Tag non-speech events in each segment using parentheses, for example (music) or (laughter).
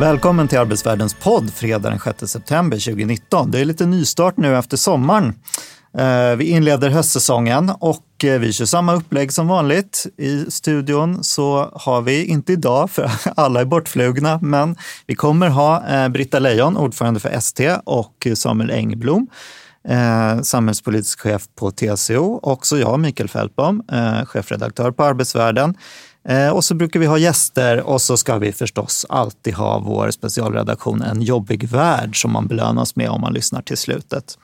Välkommen till Arbetsvärldens podd fredag den 6 september 2019. Det är lite nystart nu efter sommaren. Eh, vi inleder höstsäsongen och eh, vi kör samma upplägg som vanligt. I studion så har vi, inte idag för (laughs) alla är bortflugna, men vi kommer ha eh, Britta Lejon, ordförande för ST och Samuel Engblom, samhällspolitisk chef på TCO. Också jag, Mikael Fältbom, chefredaktör på Arbetsvärlden. Och så brukar vi ha gäster och så ska vi förstås alltid ha vår specialredaktion En jobbig värld som man belönas med om man lyssnar till slutet.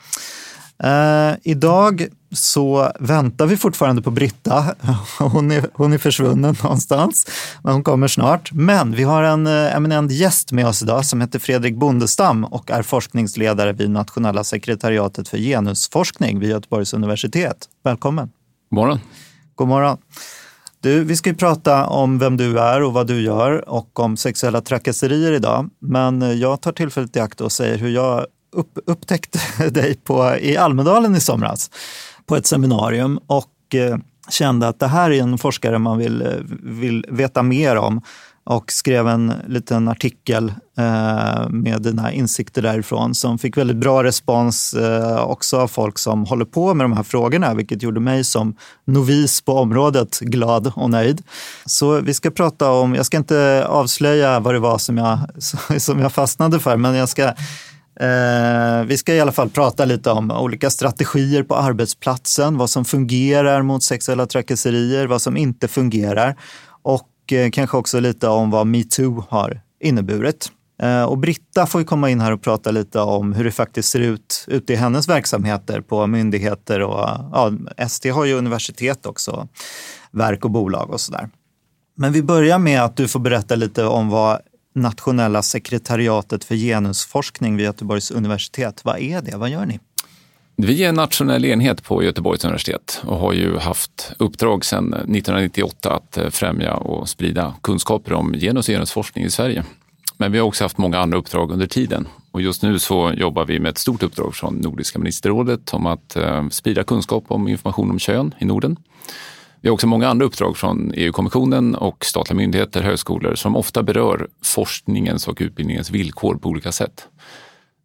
Uh, idag så väntar vi fortfarande på Britta. (laughs) Hon är, hon är försvunnen någonstans, men hon kommer snart. Men vi har en uh, eminent gäst med oss idag som heter Fredrik Bondestam och är forskningsledare vid Nationella sekretariatet för genusforskning vid Göteborgs universitet. Välkommen! God morgon! God morgon! Du, vi ska ju prata om vem du är och vad du gör och om sexuella trakasserier idag. Men jag tar tillfället i akt och säger hur jag upp, upptäckte (laughs) dig på, i Almedalen i somras på ett seminarium och eh, kände att det här är en forskare man vill, eh, vill veta mer om och skrev en liten artikel eh, med dina insikter därifrån som fick väldigt bra respons eh, också av folk som håller på med de här frågorna, vilket gjorde mig som novis på området glad och nöjd. Så vi ska prata om, jag ska inte avslöja vad det var som jag, (laughs) som jag fastnade för, men jag ska Eh, vi ska i alla fall prata lite om olika strategier på arbetsplatsen, vad som fungerar mot sexuella trakasserier, vad som inte fungerar och och eh, kanske också lite om vad metoo har inneburit. Eh, och Britta får ju komma in här och prata lite om hur det faktiskt ser ut ute i hennes verksamheter på myndigheter och ja, ST har ju universitet också, verk och bolag och sådär. Men vi börjar med att du får berätta lite om vad Nationella sekretariatet för genusforskning vid Göteborgs universitet. Vad är det? Vad gör ni? Vi är en nationell enhet på Göteborgs universitet och har ju haft uppdrag sedan 1998 att eh, främja och sprida kunskaper om genus och genusforskning i Sverige. Men vi har också haft många andra uppdrag under tiden och just nu så jobbar vi med ett stort uppdrag från Nordiska ministerrådet om att eh, sprida kunskap om information om kön i Norden. Vi har också många andra uppdrag från EU-kommissionen och statliga myndigheter, högskolor som ofta berör forskningens och utbildningens villkor på olika sätt.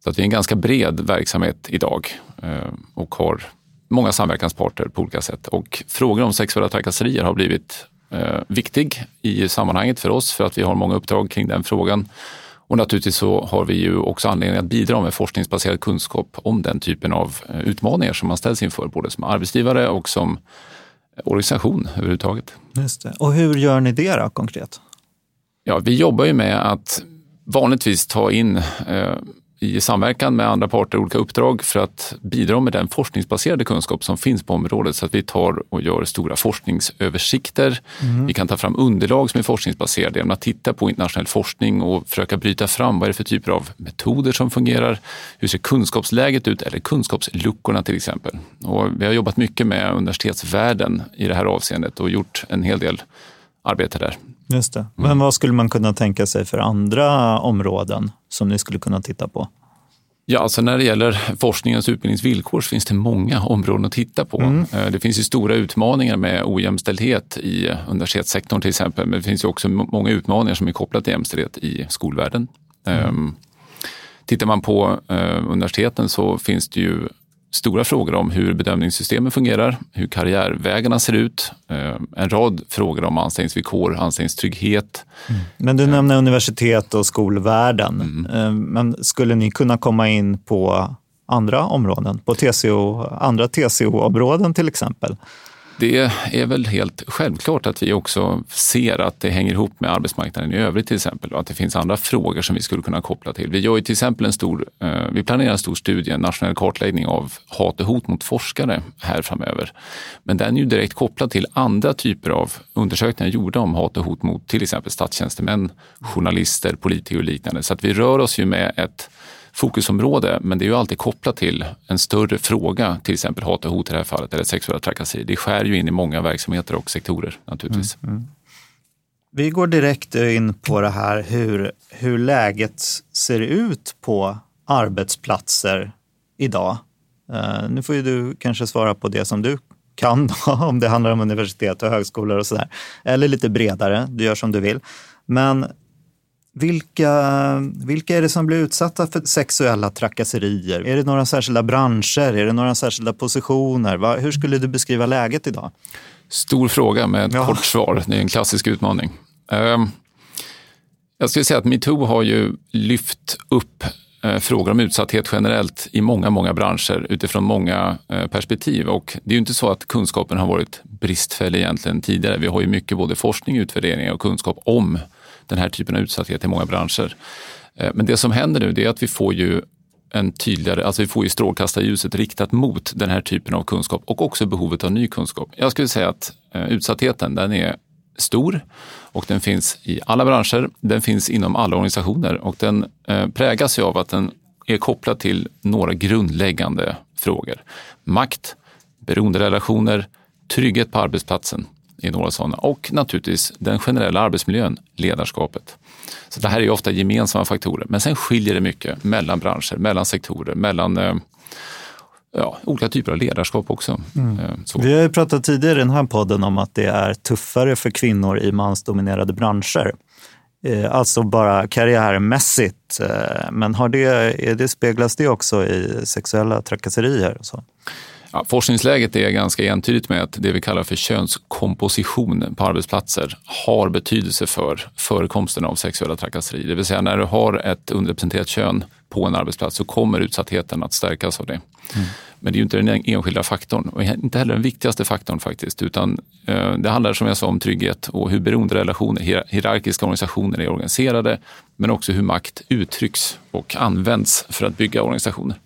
Så att vi är en ganska bred verksamhet idag eh, och har många samverkansparter på olika sätt. Och frågor om sexuella trakasserier har blivit eh, viktig i sammanhanget för oss för att vi har många uppdrag kring den frågan. Och naturligtvis så har vi ju också anledning att bidra med forskningsbaserad kunskap om den typen av eh, utmaningar som man ställs inför, både som arbetsgivare och som organisation överhuvudtaget. Just det. Och hur gör ni det då, konkret? Ja, vi jobbar ju med att vanligtvis ta in eh, i samverkan med andra parter olika uppdrag för att bidra med den forskningsbaserade kunskap som finns på området så att vi tar och gör stora forskningsöversikter. Mm. Vi kan ta fram underlag som är forskningsbaserade genom att titta på internationell forskning och försöka bryta fram vad är det för typer av metoder som fungerar. Hur ser kunskapsläget ut eller kunskapsluckorna till exempel? Och vi har jobbat mycket med universitetsvärlden i det här avseendet och gjort en hel del arbete där. Just det. Men vad skulle man kunna tänka sig för andra områden som ni skulle kunna titta på? Ja, alltså när det gäller forskningens utbildningsvillkor så finns det många områden att titta på. Mm. Eh, det finns ju stora utmaningar med ojämställdhet i universitetssektorn till exempel, men det finns ju också många utmaningar som är kopplade till jämställdhet i skolvärlden. Mm. Ehm, tittar man på eh, universiteten så finns det ju stora frågor om hur bedömningssystemen fungerar, hur karriärvägarna ser ut, eh, en rad frågor om anställningsvillkor, anställningstrygghet. Mm. Men du nämner universitet och skolvärlden. Mm. Eh, men skulle ni kunna komma in på andra områden, på TCO, andra TCO-områden till exempel? Det är väl helt självklart att vi också ser att det hänger ihop med arbetsmarknaden i övrigt till exempel och att det finns andra frågor som vi skulle kunna koppla till. Vi gör ju till exempel en stor, eh, vi planerar en stor studie, en nationell kartläggning av hat och hot mot forskare här framöver. Men den är ju direkt kopplad till andra typer av undersökningar gjorda om hat och hot mot till exempel statstjänstemän, journalister, politiker och liknande. Så att vi rör oss ju med ett fokusområde, men det är ju alltid kopplat till en större fråga, till exempel hat och hot i det här fallet, eller sexuella trakasserier. Det skär ju in i många verksamheter och sektorer naturligtvis. Mm, mm. Vi går direkt in på det här hur, hur läget ser ut på arbetsplatser idag. Uh, nu får ju du kanske svara på det som du kan, (laughs) om det handlar om universitet och högskolor och sådär. Eller lite bredare, du gör som du vill. Men vilka, vilka är det som blir utsatta för sexuella trakasserier? Är det några särskilda branscher? Är det några särskilda positioner? Hur skulle du beskriva läget idag? Stor fråga med ett ja. kort svar. Det är en klassisk utmaning. Ehm, jag skulle säga att metoo har ju lyft upp eh, frågor om utsatthet generellt i många, många branscher utifrån många eh, perspektiv. Och det är ju inte så att kunskapen har varit bristfällig egentligen tidigare. Vi har ju mycket både forskning, utvärderingar och kunskap om den här typen av utsatthet i många branscher. Eh, men det som händer nu är att vi får ju en tydligare, alltså vi får ju strålkastarljuset riktat mot den här typen av kunskap och också behovet av ny kunskap. Jag skulle säga att eh, utsattheten den är stor och den finns i alla branscher. Den finns inom alla organisationer och den eh, prägas ju av att den är kopplad till några grundläggande frågor. Makt, beroenderelationer, trygghet på arbetsplatsen är några sådana och naturligtvis den generella arbetsmiljön, ledarskapet. Så det här är ofta gemensamma faktorer, men sen skiljer det mycket mellan branscher, mellan sektorer, mellan eh, ja, olika typer av ledarskap också. Mm. Eh, Vi har ju pratat tidigare i den här podden om att det är tuffare för kvinnor i mansdominerade branscher. Eh, alltså bara karriärmässigt. Men har det, det speglas det också i sexuella trakasserier? Och så? Ja, forskningsläget är ganska entydigt med att det vi kallar för könskomposition på arbetsplatser har betydelse för förekomsten av sexuella trakasserier. Det vill säga när du har ett underrepresenterat kön på en arbetsplats så kommer utsattheten att stärkas av det. Mm. Men det är ju inte den enskilda faktorn och inte heller den viktigaste faktorn faktiskt, utan eh, det handlar som jag sa om trygghet och hur beroenderelationer, hierarkiska organisationer är organiserade, men också hur makt uttrycks och används för att bygga organisationer.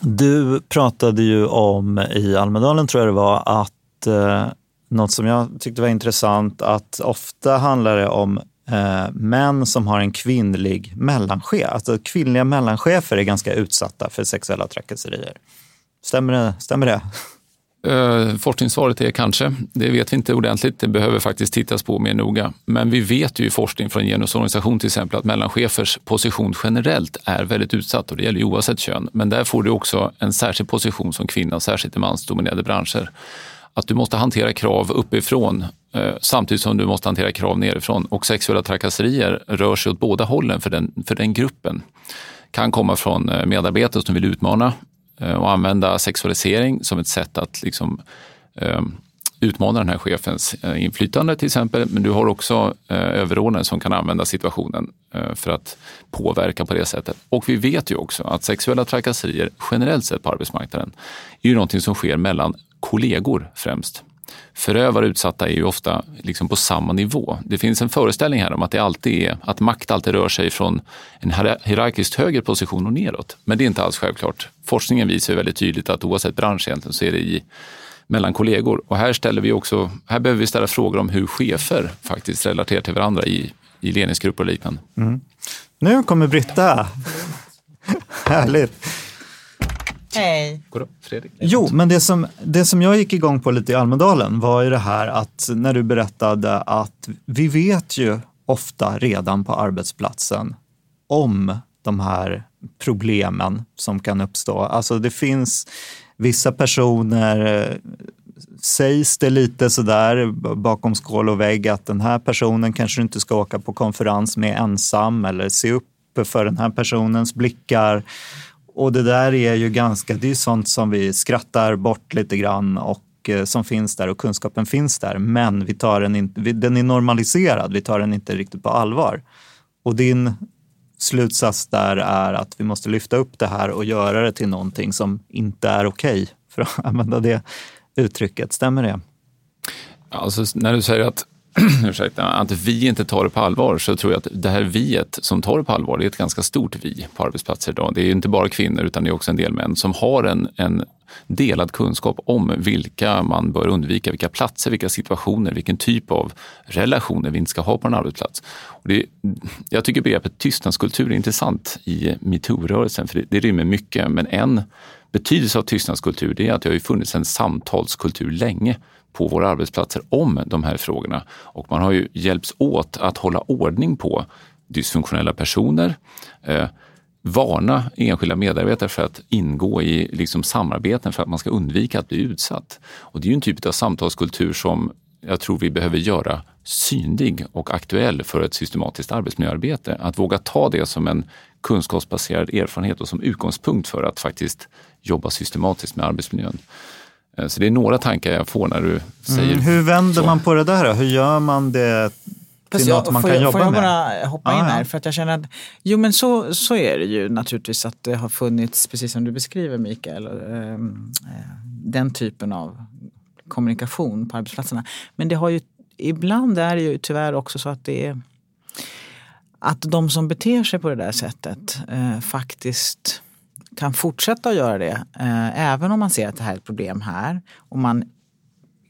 Du pratade ju om i Almedalen, tror jag det var, att eh, något som jag tyckte var intressant, att ofta handlar det om eh, män som har en kvinnlig mellanchef. Alltså kvinnliga mellanchefer är ganska utsatta för sexuella trakasserier. Stämmer det? Stämmer det? Uh, forskningssvaret är kanske. Det vet vi inte ordentligt. Det behöver faktiskt tittas på mer noga. Men vi vet ju i forskning från genusorganisation till exempel att mellanchefers position generellt är väldigt utsatt och det gäller ju oavsett kön. Men där får du också en särskild position som kvinna, särskilt i mansdominerade branscher. Att du måste hantera krav uppifrån uh, samtidigt som du måste hantera krav nerifrån. Och sexuella trakasserier rör sig åt båda hållen för den, för den gruppen kan komma från eh, medarbetare som vill utmana Eh, och använda sexualisering som ett sätt att liksom, eh, utmana den här chefens eh, inflytande till exempel. Men du har också överordnade som kan använda situationen för att påverka på det sättet. Och vi vet ju också att sexuella trakasserier generellt sett på arbetsmarknaden är ju någonting som sker mellan kollegor främst förövare och utsatta är ju ofta liksom på samma nivå. Det finns en föreställning här om att det alltid är, att makt alltid rör sig från en hierarkiskt högre position och neråt. Men det är inte alls självklart. Forskningen visar väldigt tydligt att oavsett bransch egentligen så är det i mellan kollegor. Och här, ställer vi också, här behöver vi ställa frågor om hur chefer faktiskt relaterar till varandra i, i ledningsgrupper och liknande. Mm. Nu kommer Britta. (laughs) Härligt. Hej. Fredrik. Jo, men det som, det som jag gick igång på lite i Almedalen var ju det här att när du berättade att vi vet ju ofta redan på arbetsplatsen om de här problemen som kan uppstå. Alltså det finns vissa personer, sägs det lite sådär bakom skål och vägg att den här personen kanske inte ska åka på konferens med ensam eller se upp för den här personens blickar och det där är ju ganska, det är sånt som vi skrattar bort lite grann och eh, som finns där och kunskapen finns där. Men vi tar den, inte, den är normaliserad, vi tar den inte riktigt på allvar. Och din slutsats där är att vi måste lyfta upp det här och göra det till någonting som inte är okej, okay, för att (laughs) använda det uttrycket. Stämmer det? Alltså, när du säger att (clears throat) ursäkta, att vi inte tar det på allvar så tror jag att det här viet som tar det på allvar, det är ett ganska stort vi på arbetsplatser idag. Det är inte bara kvinnor utan det är också en del män som har en, en delad kunskap om vilka man bör undvika, vilka platser, vilka situationer, vilken typ av relationer vi inte ska ha på en arbetsplats. Och det, jag tycker begreppet tystnadskultur är intressant i metoo-rörelsen för det, det rymmer mycket, men en betydelse av tystnadskultur det är att det har ju funnits en samtalskultur länge på våra arbetsplatser om de här frågorna. Och man har ju hjälpts åt att hålla ordning på dysfunktionella personer, eh, varna enskilda medarbetare för att ingå i liksom samarbeten för att man ska undvika att bli utsatt. Och det är ju en typ av samtalskultur som jag tror vi behöver göra synlig och aktuell för ett systematiskt arbetsmiljöarbete. Att våga ta det som en kunskapsbaserad erfarenhet och som utgångspunkt för att faktiskt jobba systematiskt med arbetsmiljön. Eh, så det är några tankar jag får när du säger mm. Hur vänder så. man på det där? Hur gör man det till något man kan jag, jobba får jag med? bara hoppa ah, in här? Ja. För att jag känner att, jo men så, så är det ju naturligtvis att det har funnits, precis som du beskriver Mikael, eh, den typen av kommunikation på arbetsplatserna. Men det har ju, ibland är det ju tyvärr också så att det är att de som beter sig på det där sättet eh, faktiskt kan fortsätta att göra det. Eh, även om man ser att det här är ett problem här och man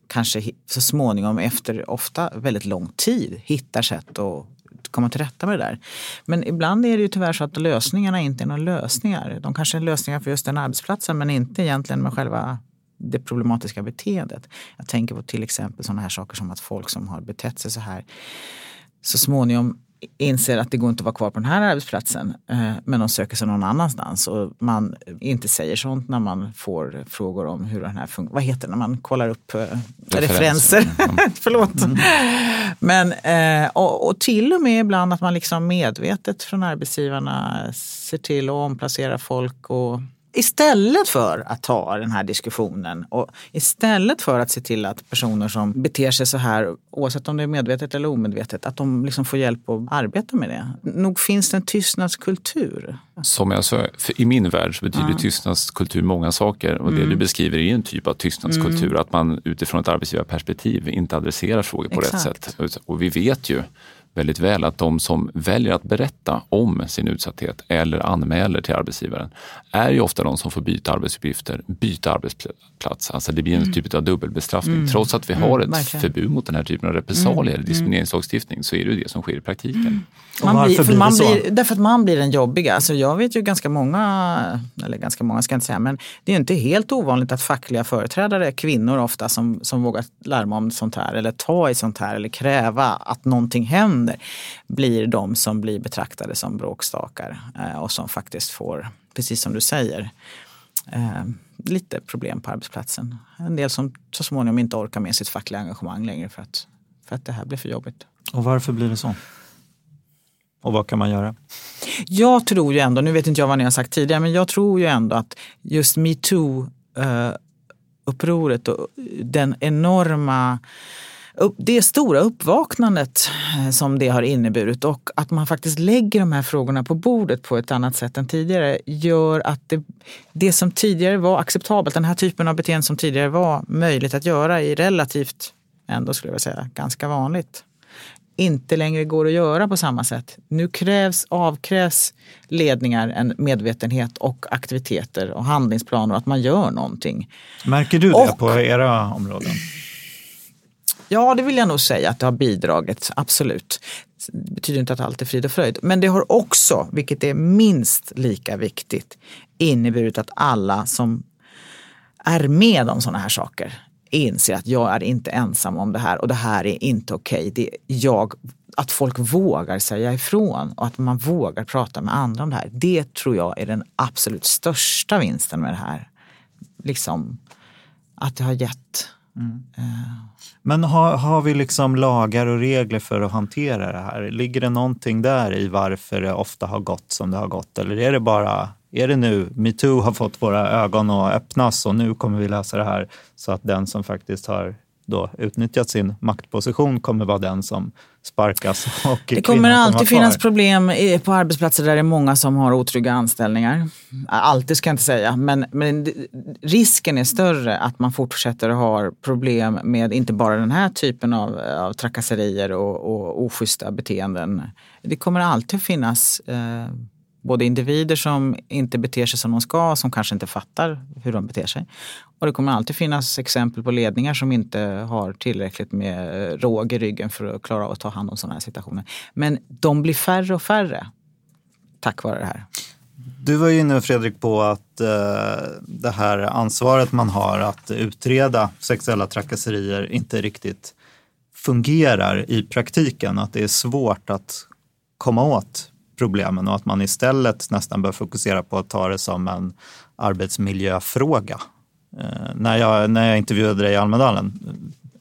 kanske så småningom efter ofta väldigt lång tid hittar sätt att komma till rätta med det där. Men ibland är det ju tyvärr så att lösningarna inte är några lösningar. De kanske är lösningar för just den arbetsplatsen men inte egentligen med själva det problematiska beteendet. Jag tänker på till exempel sådana här saker som att folk som har betett sig så här så småningom inser att det går inte att vara kvar på den här arbetsplatsen eh, men de söker sig någon annanstans och man inte säger sånt när man får frågor om hur den här funkar. Vad heter det när man kollar upp eh, referenser? referenser. Mm. (laughs) Förlåt. Mm. Men, eh, och, och, till och med ibland att man liksom medvetet från arbetsgivarna ser till att omplacera folk och Istället för att ta den här diskussionen och istället för att se till att personer som beter sig så här, oavsett om det är medvetet eller omedvetet, att de liksom får hjälp att arbeta med det. Nog finns det en tystnadskultur. Som jag sa, i min värld så betyder ja. tystnadskultur många saker och mm. det du beskriver är en typ av tystnadskultur, mm. att man utifrån ett arbetsgivarperspektiv inte adresserar frågor på Exakt. rätt sätt. Och vi vet ju väldigt väl att de som väljer att berätta om sin utsatthet eller anmäler till arbetsgivaren är ju ofta de som får byta arbetsuppgifter, byta arbetsplats. Alltså det blir en mm. typ av dubbelbestraffning. Mm. Trots att vi har mm, ett verkligen. förbud mot den här typen av repressalier eller mm. diskrimineringslagstiftning så är det det som sker i praktiken. Mm. Man blir, för man blir, därför att man blir den jobbiga. Alltså jag vet ju ganska många, eller ganska många ska jag inte säga, men det är inte helt ovanligt att fackliga företrädare, kvinnor ofta, som, som vågar larma om sånt här eller ta i sånt här eller kräva att någonting händer, blir de som blir betraktade som bråkstakar eh, och som faktiskt får, precis som du säger, eh, lite problem på arbetsplatsen. En del som så småningom inte orkar med sitt fackliga engagemang längre för att, för att det här blir för jobbigt. Och varför blir det så? Och vad kan man göra? Jag tror ju ändå, nu vet inte jag vad ni har sagt tidigare, men jag tror ju ändå att just metoo-upproret och den enorma det stora uppvaknandet eh, som det har inneburit och att man faktiskt lägger de här frågorna på bordet på ett annat sätt än tidigare gör att det, det som tidigare var acceptabelt, den här typen av beteende som tidigare var möjligt att göra i relativt, ändå skulle jag säga, ganska vanligt inte längre går att göra på samma sätt. Nu krävs, avkrävs ledningar en medvetenhet och aktiviteter och handlingsplaner och att man gör någonting. Märker du det och, på era områden? Ja, det vill jag nog säga att det har bidragit, absolut. Det betyder inte att allt är frid och fröjd. Men det har också, vilket är minst lika viktigt, inneburit att alla som är med om sådana här saker inser att jag är inte ensam om det här och det här är inte okej. Okay. att folk vågar säga ifrån och att man vågar prata med andra om det här. Det tror jag är den absolut största vinsten med det här. Liksom att det har gett. Mm. Men har, har vi liksom lagar och regler för att hantera det här? Ligger det någonting där i varför det ofta har gått som det har gått? Eller är det bara är det nu metoo har fått våra ögon att öppnas och nu kommer vi lösa det här så att den som faktiskt har då utnyttjat sin maktposition kommer vara den som sparkas. (laughs) Och det kommer alltid finnas problem på arbetsplatser där det är många som har otrygga anställningar. Alltid ska jag inte säga, men, men risken är större att man fortsätter att ha problem med inte bara den här typen av, av trakasserier och, och oschyssta beteenden. Det kommer alltid finnas eh, både individer som inte beter sig som de ska, som kanske inte fattar hur de beter sig. Och det kommer alltid finnas exempel på ledningar som inte har tillräckligt med eh, råg i ryggen för att klara av att ta hand om sådana här situationer. Men de blir färre och färre tack vare det här. Du var ju inne Fredrik på att eh, det här ansvaret man har att utreda sexuella trakasserier inte riktigt fungerar i praktiken. Att det är svårt att komma åt problemen och att man istället nästan bör fokusera på att ta det som en arbetsmiljöfråga. Eh, när, jag, när jag intervjuade dig i Almedalen,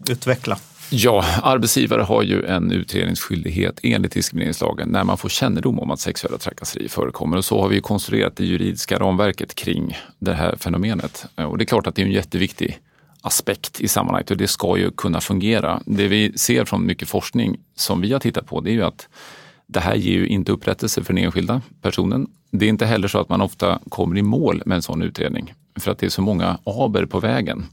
utveckla. Ja, arbetsgivare har ju en utredningsskyldighet enligt diskrimineringslagen när man får kännedom om att sexuella trakasserier förekommer. Och så har vi konstruerat det juridiska ramverket kring det här fenomenet. Eh, och det är klart att det är en jätteviktig aspekt i sammanhanget och det ska ju kunna fungera. Det vi ser från mycket forskning som vi har tittat på det är ju att det här ger ju inte upprättelse för den enskilda personen. Det är inte heller så att man ofta kommer i mål med en sån utredning för att det är så många aber på vägen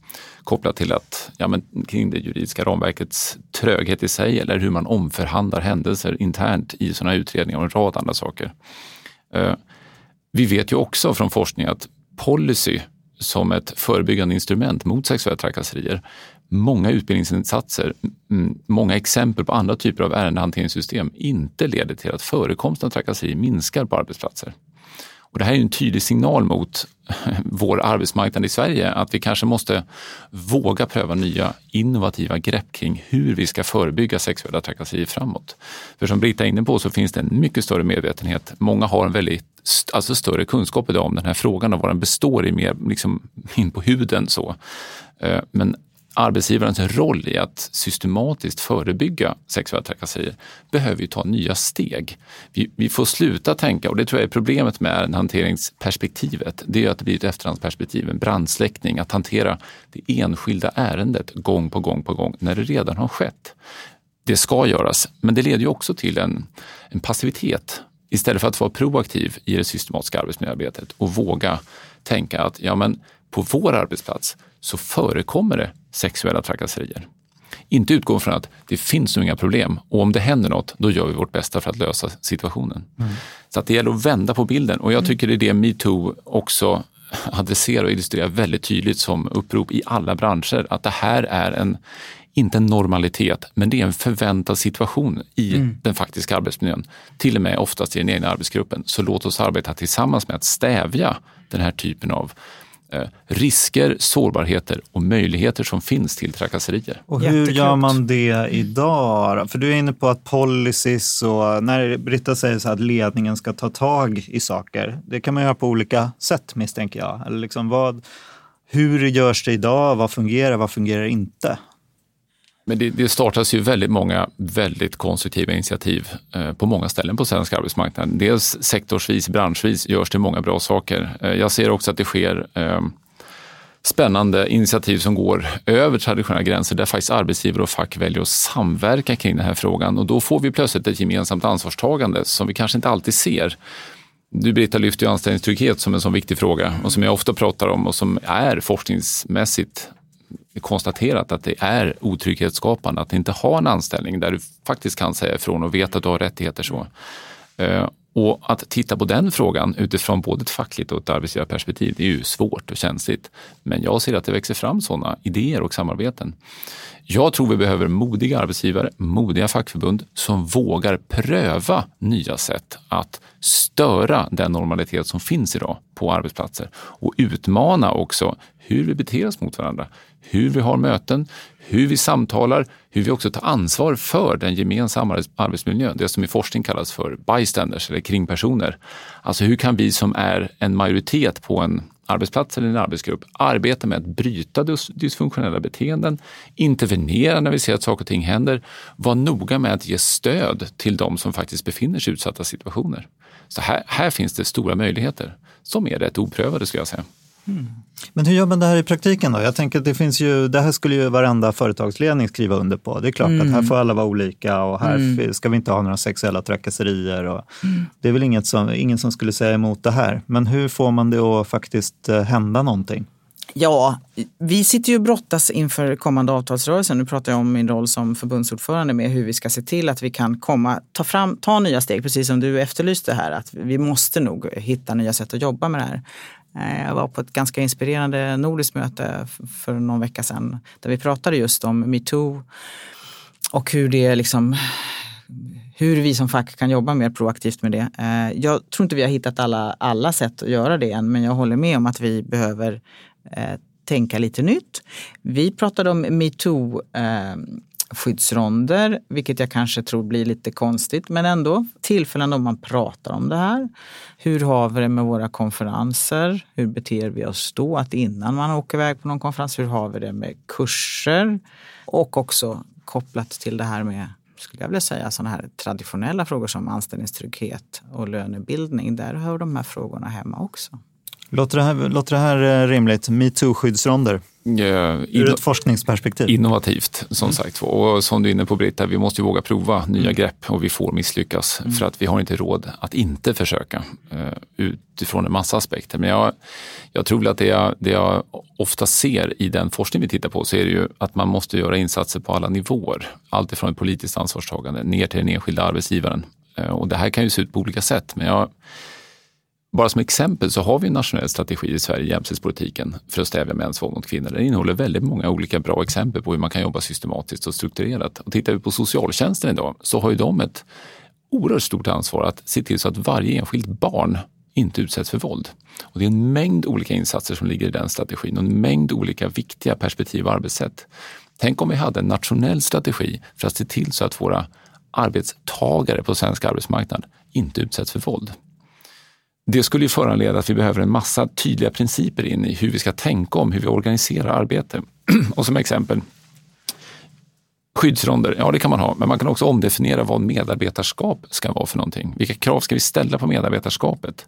kopplat till att, ja, men kring det juridiska ramverkets tröghet i sig eller hur man omförhandlar händelser internt i sådana utredningar och en rad andra saker. Eh, vi vet ju också från forskning att policy som ett förebyggande instrument mot sexuella trakasserier många utbildningsinsatser, mm, många exempel på andra typer av ärendehanteringssystem inte leder till att förekomsten av trakasserier minskar på arbetsplatser. Och det här är en tydlig signal mot (laughs) vår arbetsmarknad i Sverige att vi kanske måste våga pröva nya innovativa grepp kring hur vi ska förebygga sexuella trakasserier framåt. För som Britta är inne på så finns det en mycket större medvetenhet. Många har en väldigt alltså större kunskap idag om den här frågan och vad den består i mer liksom in på huden. så. Eh, men arbetsgivarens roll i att systematiskt förebygga sexuella trakasserier behöver ju ta nya steg. Vi, vi, får sluta tänka, och det tror jag är problemet med hanteringsperspektivet, det är att det blir ett efterhandsperspektiv, en brandsläckning, att hantera det enskilda ärendet gång på gång på gång när det redan har skett. Det ska göras, men det leder ju också till en, en passivitet istället för att vara proaktiv i det systematiska arbetsmiljöarbetet och våga tänka att ja, men på vår arbetsplats så förekommer det sexuella trakasserier. Inte utgå från att det finns inga problem och om det händer något, då gör vi vårt bästa för att lösa situationen. Mm. Så att det gäller att vända på bilden och jag tycker det är det metoo också adresserar och illustrerar väldigt tydligt som upprop i alla branscher, att det här är en, inte en normalitet, men det är en förväntad situation i mm. den faktiska arbetsmiljön. Till och med oftast i den egna arbetsgruppen. Så låt oss arbeta tillsammans med att stävja den här typen av risker, sårbarheter och möjligheter som finns till trakasserier. Och hur gör man det idag? För du är inne på att policies och när Britta säger så att ledningen ska ta tag i saker, det kan man göra på olika sätt misstänker jag. Eller liksom vad, hur görs det idag? Vad fungerar? Vad fungerar inte? Men det, det, startas ju väldigt många väldigt konstruktiva initiativ eh, på många ställen på svensk arbetsmarknad. Dels sektorsvis, branschvis görs det många bra saker. Eh, jag ser också att det sker eh, spännande initiativ som går över traditionella gränser där faktiskt arbetsgivare och fack väljer att samverka kring den här frågan och då får vi plötsligt ett gemensamt ansvarstagande som vi kanske inte alltid ser. Du Britta lyfter ju anställningstrygghet som en sån viktig fråga och som jag ofta pratar om och som är forskningsmässigt konstaterat att det är otrygghetsskapande att inte ha en anställning där du faktiskt kan säga ifrån och vet att du har rättigheter. så. Eh, och att titta på den frågan utifrån både ett fackligt och ett arbetsgivarperspektiv, det är ju svårt och känsligt. Men jag ser att det växer fram sådana idéer och samarbeten. Jag tror vi behöver modiga arbetsgivare, modiga fackförbund som vågar pröva nya sätt att störa den normalitet som finns idag på arbetsplatser och utmana också hur vi beter oss mot varandra, hur vi har möten, hur vi samtalar, hur vi också tar ansvar för den gemensamma arbetsmiljön, det som i forskning kallas för bystanders eller kringpersoner. Alltså hur kan vi som är en majoritet på en arbetsplats eller en arbetsgrupp arbeta med att bryta dysfunktionella beteenden, intervenera när vi ser att saker och ting händer, vara noga med att ge stöd till de som faktiskt befinner sig i utsatta situationer. Så här, här finns det stora möjligheter som är rätt oprövade skulle jag säga. Mm. Men hur gör man det här i praktiken då? Jag tänker att det finns ju, det här skulle ju varenda företagsledning skriva under på. Det är klart mm. att här mm. får alla vara olika och här mm. ska vi inte ha några sexuella trakasserier. Och mm. Det är väl inget som, ingen som skulle säga emot det här. Men hur får man det att faktiskt eh, hända någonting? Ja, vi sitter ju och brottas inför kommande avtalsrörelse. Nu pratar jag om min roll som förbundsordförande med hur vi ska se till att vi kan komma, ta, fram, ta nya steg, precis som du efterlyste här. Att vi måste nog hitta nya sätt att jobba med det här. Eh, jag var på ett ganska inspirerande nordiskt möte för någon vecka sedan där vi pratade just om metoo och hur det liksom hur vi som fack kan jobba mer proaktivt med det. Eh, jag tror inte vi har hittat alla, alla sätt att göra det än, men jag håller med om att vi behöver eh, tänka lite nytt. Vi pratade om metoo eh, skyddsronder, vilket jag kanske tror blir lite konstigt, men ändå tillfällen då man pratar om det här. Hur har vi det med våra konferenser? Hur beter vi oss då? Att innan man åker iväg på någon konferens, hur har vi det med kurser? Och också kopplat till det här med skulle jag vilja säga, sådana här traditionella frågor som anställningstrygghet och lönebildning. Där hör de här frågorna hemma också. Låter det här, låter det här eh, rimligt? Metoo-skyddsronder? Uh, Ur ett forskningsperspektiv? Innovativt, som mm. sagt. Och som du är inne på Britta, vi måste ju våga prova nya mm. grepp och vi får misslyckas mm. för att vi har inte råd att inte försöka uh, utifrån en massa aspekter. Men jag, jag tror att det jag, det jag ofta ser i den forskning vi tittar på så är det ju att man måste göra insatser på alla nivåer. Allt ifrån ett politiskt ansvarstagande ner till den enskilda arbetsgivaren. Och det här kan ju se ut på olika sätt. Men jag, bara som exempel så har vi en nationell strategi i Sverige, jämställdhetspolitiken, för att stävja mäns våld mot kvinnor. Den innehåller väldigt många olika bra exempel på hur man kan jobba systematiskt och strukturerat. Och tittar vi på socialtjänsten idag så har ju de ett oerhört stort ansvar att se till så att varje enskilt barn inte utsätts för våld. Och det är en mängd olika insatser som ligger i den strategin och en mängd olika viktiga perspektiv och arbetssätt. Tänk om vi hade en nationell strategi för att se till så att våra arbetstagare på svensk arbetsmarknad inte utsätts för våld. Det skulle ju föranleda att vi behöver en massa tydliga principer in i hur vi ska tänka om hur vi organiserar arbete. (clears throat) Och som exempel, skyddsronder, ja det kan man ha, men man kan också omdefiniera vad medarbetarskap ska vara för någonting. Vilka krav ska vi ställa på medarbetarskapet?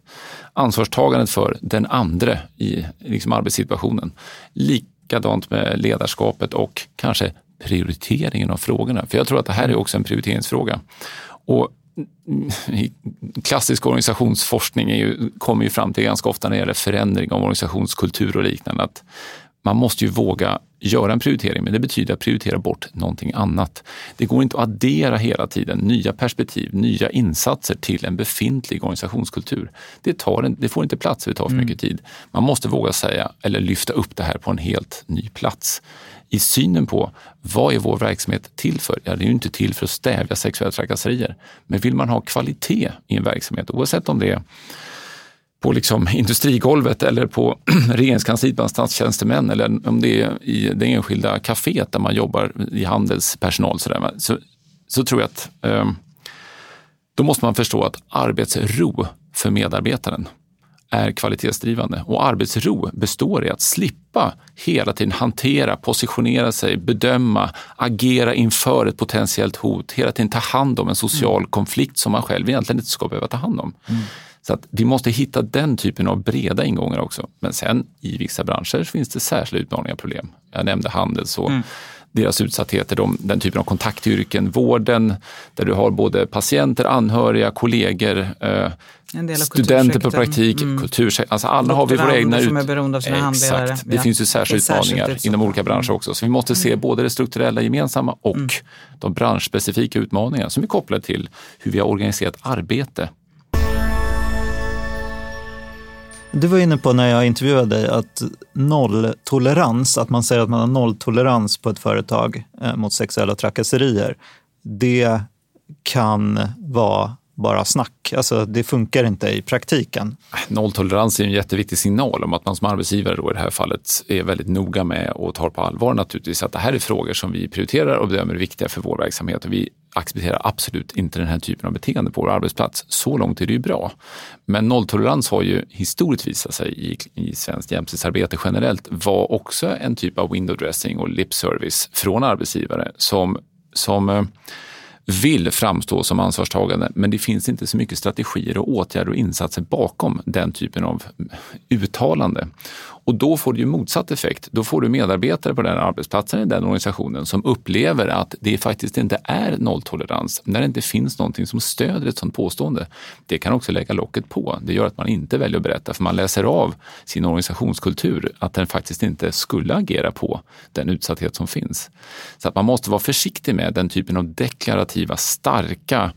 Ansvarstagandet för den andre i liksom arbetssituationen. Likadant med ledarskapet och kanske prioriteringen av frågorna. För jag tror att det här är också en prioriteringsfråga. Och (laughs) klassisk organisationsforskning är ju, kommer ju fram till ganska ofta när det gäller förändring av organisationskultur och liknande att man måste ju våga göra en prioritering, men det betyder att prioritera bort någonting annat. Det går inte att addera hela tiden nya perspektiv, nya insatser till en befintlig organisationskultur. Det, tar en, det får inte plats, det tar för mm. mycket tid. Man måste våga säga eller lyfta upp det här på en helt ny plats i synen på vad är vår verksamhet till för? Ja, det är ju inte till för att stävja sexuella trakasserier. Men vill man ha kvalitet i en verksamhet, oavsett om det är på liksom industrigolvet eller på (clears throat) regeringskansliet bland statstjänstemän eller om det är i det enskilda kaféet där man jobbar i handelspersonal. Så, där, så, så tror jag att eh, då måste man förstå att arbetsro för medarbetaren är kvalitetsdrivande och arbetsro består i att slippa hela tiden hantera, positionera sig, bedöma, agera inför ett potentiellt hot, hela tiden ta hand om en social mm. konflikt som man själv egentligen inte ska behöva ta hand om. Mm. Så att vi måste hitta den typen av breda ingångar också. Men sen i vissa branscher finns det särskilda utmaningar och problem. Jag nämnde handels och mm deras utsattheter, de, den typen av kontaktyrken, vården, där du har både patienter, anhöriga, kollegor, eh, studenter på praktik, mm. kultursektorn. Alltså alla har vi våra egna... Ut... som är beroende av sina Exakt. Det ja. finns ju särskilda utmaningar inom olika branscher också. Så vi måste se mm. både det strukturella gemensamma och mm. de branschspecifika utmaningarna som är kopplade till hur vi har organiserat arbete Du var inne på när jag intervjuade dig att nolltolerans, att man säger att man har nolltolerans på ett företag eh, mot sexuella trakasserier, det kan vara bara snack. Alltså, det funkar inte i praktiken. Nolltolerans är en jätteviktig signal om att man som arbetsgivare då i det här fallet är väldigt noga med och tar på allvar naturligtvis att det här är frågor som vi prioriterar och bedömer är viktiga för vår verksamhet. Och vi accepterar absolut inte den här typen av beteende på vår arbetsplats. Så långt är det ju bra. Men nolltolerans har ju historiskt visat sig i, i svenskt jämställdhetsarbete generellt vara också en typ av window dressing och lip service från arbetsgivare som, som eh, vill framstå som ansvarstagande, men det finns inte så mycket strategier och åtgärder och insatser bakom den typen av uttalande. Och då får du ju motsatt effekt. Då får du medarbetare på den arbetsplatsen i den organisationen som upplever att det faktiskt inte är nolltolerans när det inte finns någonting som stöder ett sådant påstående. Det kan också lägga locket på. Det gör att man inte väljer att berätta för man läser av sin organisationskultur att den faktiskt inte skulle agera på den utsatthet som finns. Så att man måste vara försiktig med den typen av deklarativa, starka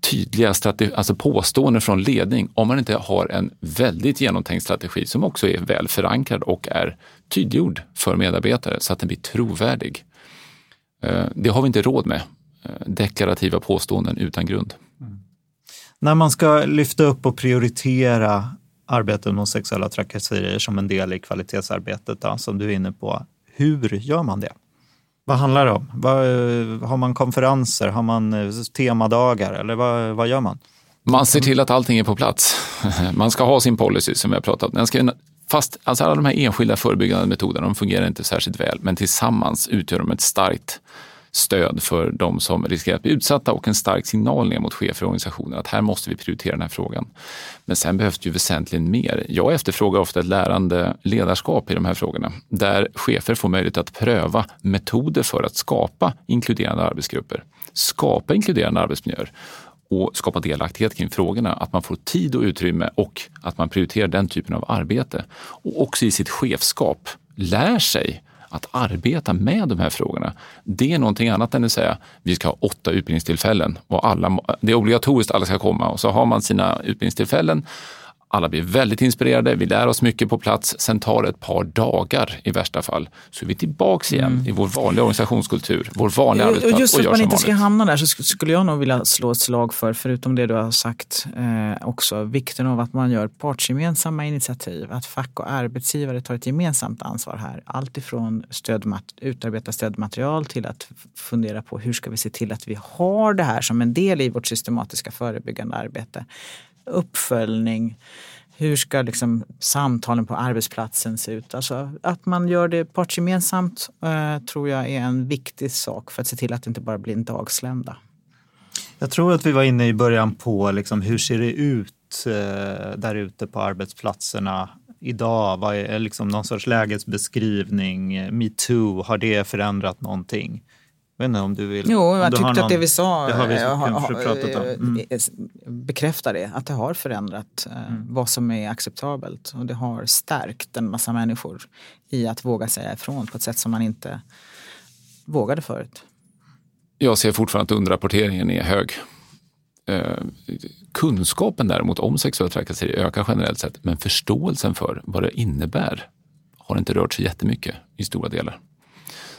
tydliga strategi, alltså påståenden från ledning om man inte har en väldigt genomtänkt strategi som också är väl förankrad och är tydliggjord för medarbetare så att den blir trovärdig. Eh, det har vi inte råd med. Eh, deklarativa påståenden utan grund. Mm. När man ska lyfta upp och prioritera arbetet mot sexuella trakasserier som en del i kvalitetsarbetet, då, som du är inne på, hur gör man det? Vad handlar det om? Vad, eh, har man konferenser? Har man eh, temadagar? Eller vad, vad gör man? Man ser till att allting är på plats. (laughs) Man ska ha sin policy som vi har pratat om. Den ska, fast alltså alla de här enskilda förebyggande metoderna de fungerar inte särskilt väl, men tillsammans utgör de ett starkt stöd för de som riskerar att bli utsatta och en stark signal ner mot chefer och organisationer att här måste vi prioritera den här frågan. Men sen behövs det ju väsentligen mer. Jag efterfrågar ofta ett lärande ledarskap i de här frågorna där chefer får möjlighet att pröva metoder för att skapa inkluderande arbetsgrupper, skapa inkluderande arbetsmiljöer och skapa delaktighet kring frågorna. Att man får tid och utrymme och att man prioriterar den typen av arbete. Och också i sitt chefskap lär sig att arbeta med de här frågorna. Det är någonting annat än att säga vi ska ha åtta utbildningstillfällen och alla, det är obligatoriskt att alla ska komma och så har man sina utbildningstillfällen alla blir väldigt inspirerade, vi lär oss mycket på plats. Sen tar det ett par dagar i värsta fall. Så är vi tillbaks igen mm. i vår vanliga organisationskultur, vår vanliga arbetsplats. Och just för att man inte vanligt. ska hamna där så skulle jag nog vilja slå ett slag för, förutom det du har sagt, eh, också vikten av att man gör partsgemensamma initiativ. Att fack och arbetsgivare tar ett gemensamt ansvar här. Allt ifrån stödmat utarbeta stödmaterial till att fundera på hur ska vi se till att vi har det här som en del i vårt systematiska förebyggande arbete uppföljning. Hur ska liksom samtalen på arbetsplatsen se ut? Alltså att man gör det partsgemensamt eh, tror jag är en viktig sak för att se till att det inte bara blir en dagslända. Jag tror att vi var inne i början på liksom, hur ser det ut eh, där ute på arbetsplatserna idag? Vad är liksom någon sorts lägesbeskrivning? Eh, Metoo, har det förändrat någonting? Jag vet inte om du vill... Jo, jag tyckte någon, att det vi sa det har vi ha, pratat om. Mm. bekräftar det. Att det har förändrat eh, mm. vad som är acceptabelt. Och det har stärkt en massa människor i att våga säga ifrån på ett sätt som man inte vågade förut. Jag ser fortfarande att underrapporteringen är hög. Eh, kunskapen däremot om sexuella trakasserier ökar generellt sett, men förståelsen för vad det innebär har inte rört sig jättemycket i stora delar.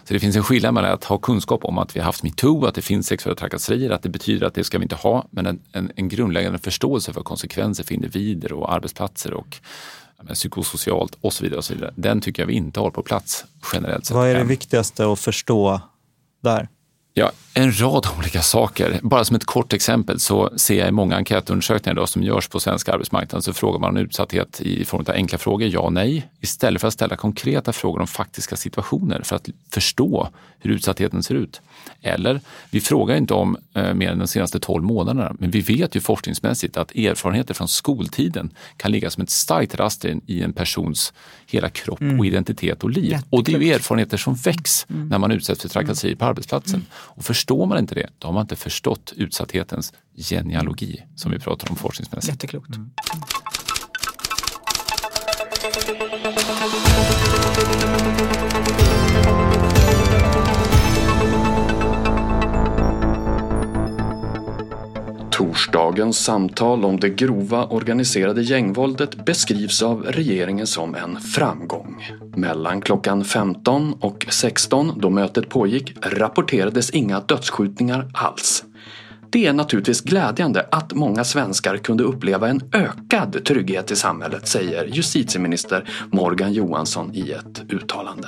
Så det finns en skillnad mellan att ha kunskap om att vi har haft metoo, att det finns sexuella trakasserier, att det betyder att det ska vi inte ha, men en, en, en grundläggande förståelse för konsekvenser för individer och arbetsplatser och men, psykosocialt och så vidare. Och så vidare. Den tycker jag vi inte har på plats generellt sett. Vad är det viktigaste att förstå där? Ja, en rad olika saker. Bara som ett kort exempel så ser jag i många enkätundersökningar idag som görs på svensk arbetsmarknad så frågar man om utsatthet i form av enkla frågor, ja och nej, istället för att ställa konkreta frågor om faktiska situationer för att förstå hur utsattheten ser ut. Eller, vi frågar inte om eh, mer än de senaste 12 månaderna, men vi vet ju forskningsmässigt att erfarenheter från skoltiden kan ligga som ett starkt raster i en persons hela kropp mm. och identitet och liv. Jätteklokt. Och det är ju erfarenheter som väcks mm. när man utsätts för trakasserier på arbetsplatsen. Mm. Och förstår man inte det, då har man inte förstått utsatthetens genealogi som vi pratar om forskningsmässigt. Jätteklokt. Mm. Torsdagens samtal om det grova organiserade gängvåldet beskrivs av regeringen som en framgång. Mellan klockan 15 och 16 då mötet pågick rapporterades inga dödsskjutningar alls. Det är naturligtvis glädjande att många svenskar kunde uppleva en ökad trygghet i samhället, säger justitieminister Morgan Johansson i ett uttalande.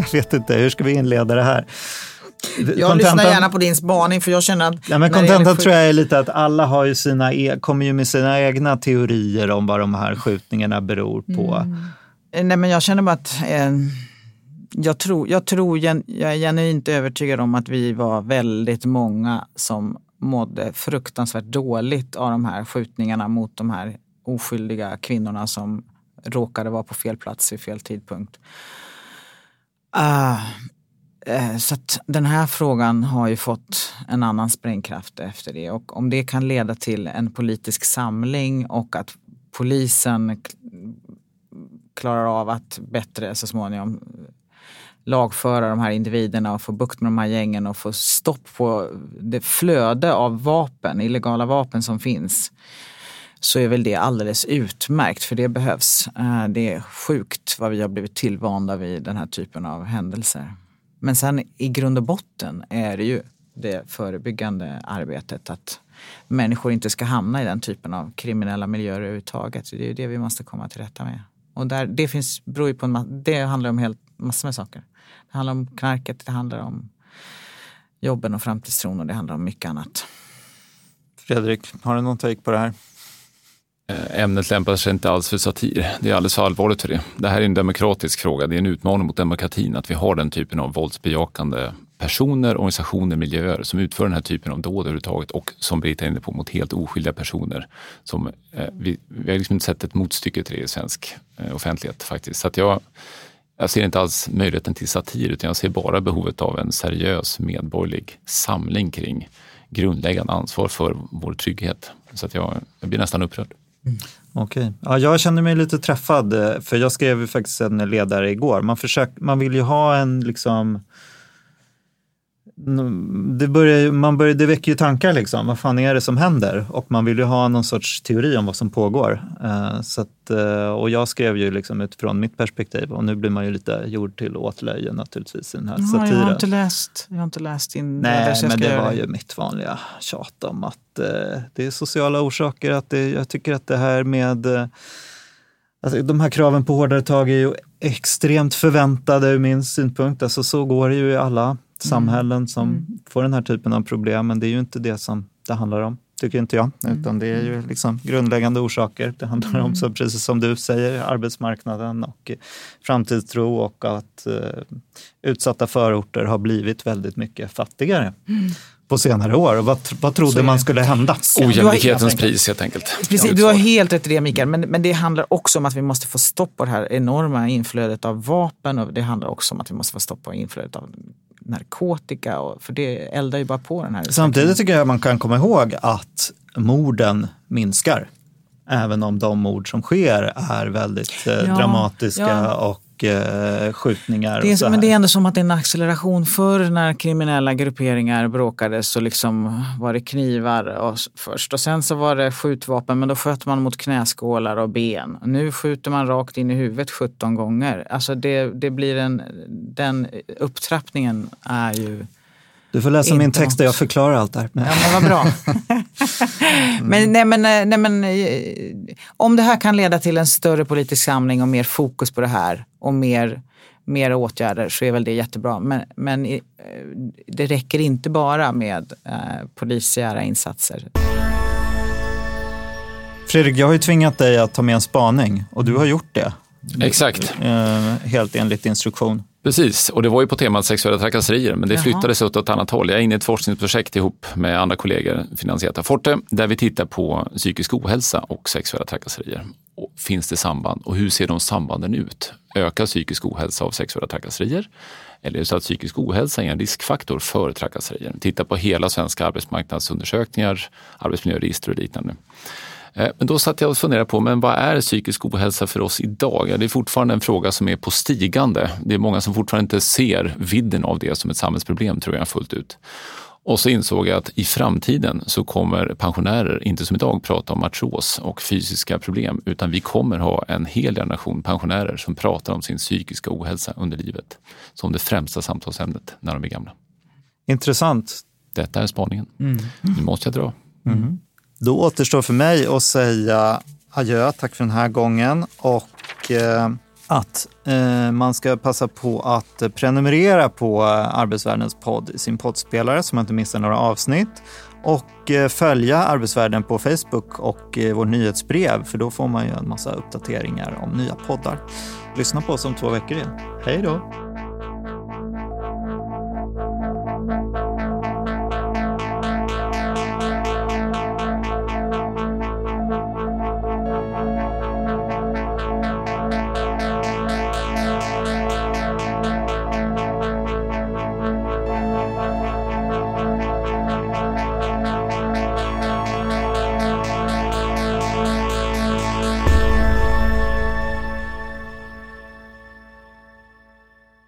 Jag vet inte, hur ska vi inleda det här? Jag kontentan, lyssnar gärna på din spaning för jag känner att... Ja, men kontentan tror jag är lite att alla har ju sina, e kommer ju med sina egna teorier om vad de här skjutningarna beror på. Mm. Nej men jag känner bara att eh, jag tror, jag, tror jag är genuint övertygad om att vi var väldigt många som mådde fruktansvärt dåligt av de här skjutningarna mot de här oskyldiga kvinnorna som råkade vara på fel plats vid fel tidpunkt. Uh, uh, så att den här frågan har ju fått en annan sprängkraft efter det. Och om det kan leda till en politisk samling och att polisen klarar av att bättre så småningom lagföra de här individerna och få bukt med de här gängen och få stopp på det flöde av vapen, illegala vapen som finns så är väl det alldeles utmärkt för det behövs. Eh, det är sjukt vad vi har blivit tillvanda vid den här typen av händelser. Men sen i grund och botten är det ju det förebyggande arbetet att människor inte ska hamna i den typen av kriminella miljöer överhuvudtaget. Det är ju det vi måste komma till rätta med. Och där, det, finns, beror ju på en, det handlar om helt massor med saker. Det handlar om knarket, det handlar om jobben och framtidstron och det handlar om mycket annat. Fredrik, har du någon take på det här? Eh, ämnet lämpar sig inte alls för satir. Det är alldeles för allvarligt för det. Det här är en demokratisk fråga. Det är en utmaning mot demokratin att vi har den typen av våldsbejakande personer, organisationer, miljöer som utför den här typen av dåd överhuvudtaget och som Birgitta är inne på, mot helt oskyldiga personer. Som, eh, vi, vi har liksom inte sett ett motstycke till det i svensk eh, offentlighet faktiskt. Så att jag, jag ser inte alls möjligheten till satir utan jag ser bara behovet av en seriös medborgerlig samling kring grundläggande ansvar för vår trygghet. Så att jag, jag blir nästan upprörd. Mm. Okej. Okay. Ja, jag känner mig lite träffad, eh, för jag skrev faktiskt en ledare igår. Man, försök, man vill ju ha en liksom det, börjar, man börjar, det väcker ju tankar, liksom. vad fan är det som händer? Och man vill ju ha någon sorts teori om vad som pågår. Uh, så att, uh, och jag skrev ju liksom utifrån mitt perspektiv och nu blir man ju lite gjord till åtlöje naturligtvis i den här ja, satiren. Jag har inte läst, jag har inte läst in Nej, men det var ju mitt vanliga tjat om att uh, det är sociala orsaker. Att det, jag tycker att det här med Alltså, de här kraven på hårdare tag är ju extremt förväntade ur min synpunkt. Alltså, så går det ju i alla samhällen som mm. får den här typen av problem. Men det är ju inte det som det handlar om, tycker inte jag. Mm. Utan det är ju liksom grundläggande orsaker. Det handlar om, mm. så precis som du säger, arbetsmarknaden och framtidstro och att eh, utsatta förorter har blivit väldigt mycket fattigare. Mm på senare år. Vad, vad trodde man skulle hända? Ojämlikhetens pris helt enkelt. Precis, du har helt rätt i det Mikael, men, men det handlar också om att vi måste få stopp på det här enorma inflödet av vapen och det handlar också om att vi måste få stopp på inflödet av narkotika, och, för det eldar ju bara på den här. Samtidigt tycker jag man kan komma ihåg att morden minskar. Även om de mord som sker är väldigt eh, ja, dramatiska ja. och skjutningar. Det är, men det är ändå som att det är en acceleration. Förr när kriminella grupperingar bråkade så liksom var det knivar och, först och sen så var det skjutvapen men då sköt man mot knäskålar och ben. Nu skjuter man rakt in i huvudet 17 gånger. Alltså det, det blir en, den upptrappningen är ju du får läsa min text där jag förklarar allt det här. Ja, men vad bra. (laughs) (laughs) men, nej, men, nej, men, eh, om det här kan leda till en större politisk samling och mer fokus på det här och mer, mer åtgärder så är väl det jättebra. Men, men eh, det räcker inte bara med eh, polisiära insatser. Fredrik, jag har ju tvingat dig att ta med en spaning och du har gjort det. Exakt. Eh, helt enligt instruktion. Precis, och det var ju på temat sexuella trakasserier, men det Jaha. flyttades åt ett annat håll. Jag är inne i ett forskningsprojekt ihop med andra kollegor, finansierat av Forte, där vi tittar på psykisk ohälsa och sexuella trakasserier. Och finns det samband och hur ser de sambanden ut? Ökar psykisk ohälsa av sexuella trakasserier? Eller är det så att psykisk ohälsa är en riskfaktor för trakasserier? Titta på hela svenska arbetsmarknadsundersökningar, arbetsmiljöregister och liknande. Eh, men då satt jag och funderade på, men vad är psykisk ohälsa för oss idag? Ja, det är fortfarande en fråga som är på stigande. Det är många som fortfarande inte ser vidden av det som ett samhällsproblem, tror jag, fullt ut. Och så insåg jag att i framtiden så kommer pensionärer, inte som idag, prata om artros och fysiska problem, utan vi kommer ha en hel generation pensionärer som pratar om sin psykiska ohälsa under livet som det främsta samtalsämnet när de är gamla. Intressant. Detta är spaningen. Mm. Nu måste jag dra. Mm. Då återstår för mig att säga adjö, tack för den här gången och eh, att eh, man ska passa på att prenumerera på eh, Arbetsvärldens podd i sin poddspelare så man inte missar några avsnitt och eh, följa Arbetsvärlden på Facebook och eh, vårt nyhetsbrev för då får man ju en massa uppdateringar om nya poddar. Lyssna på oss om två veckor igen. Hej då!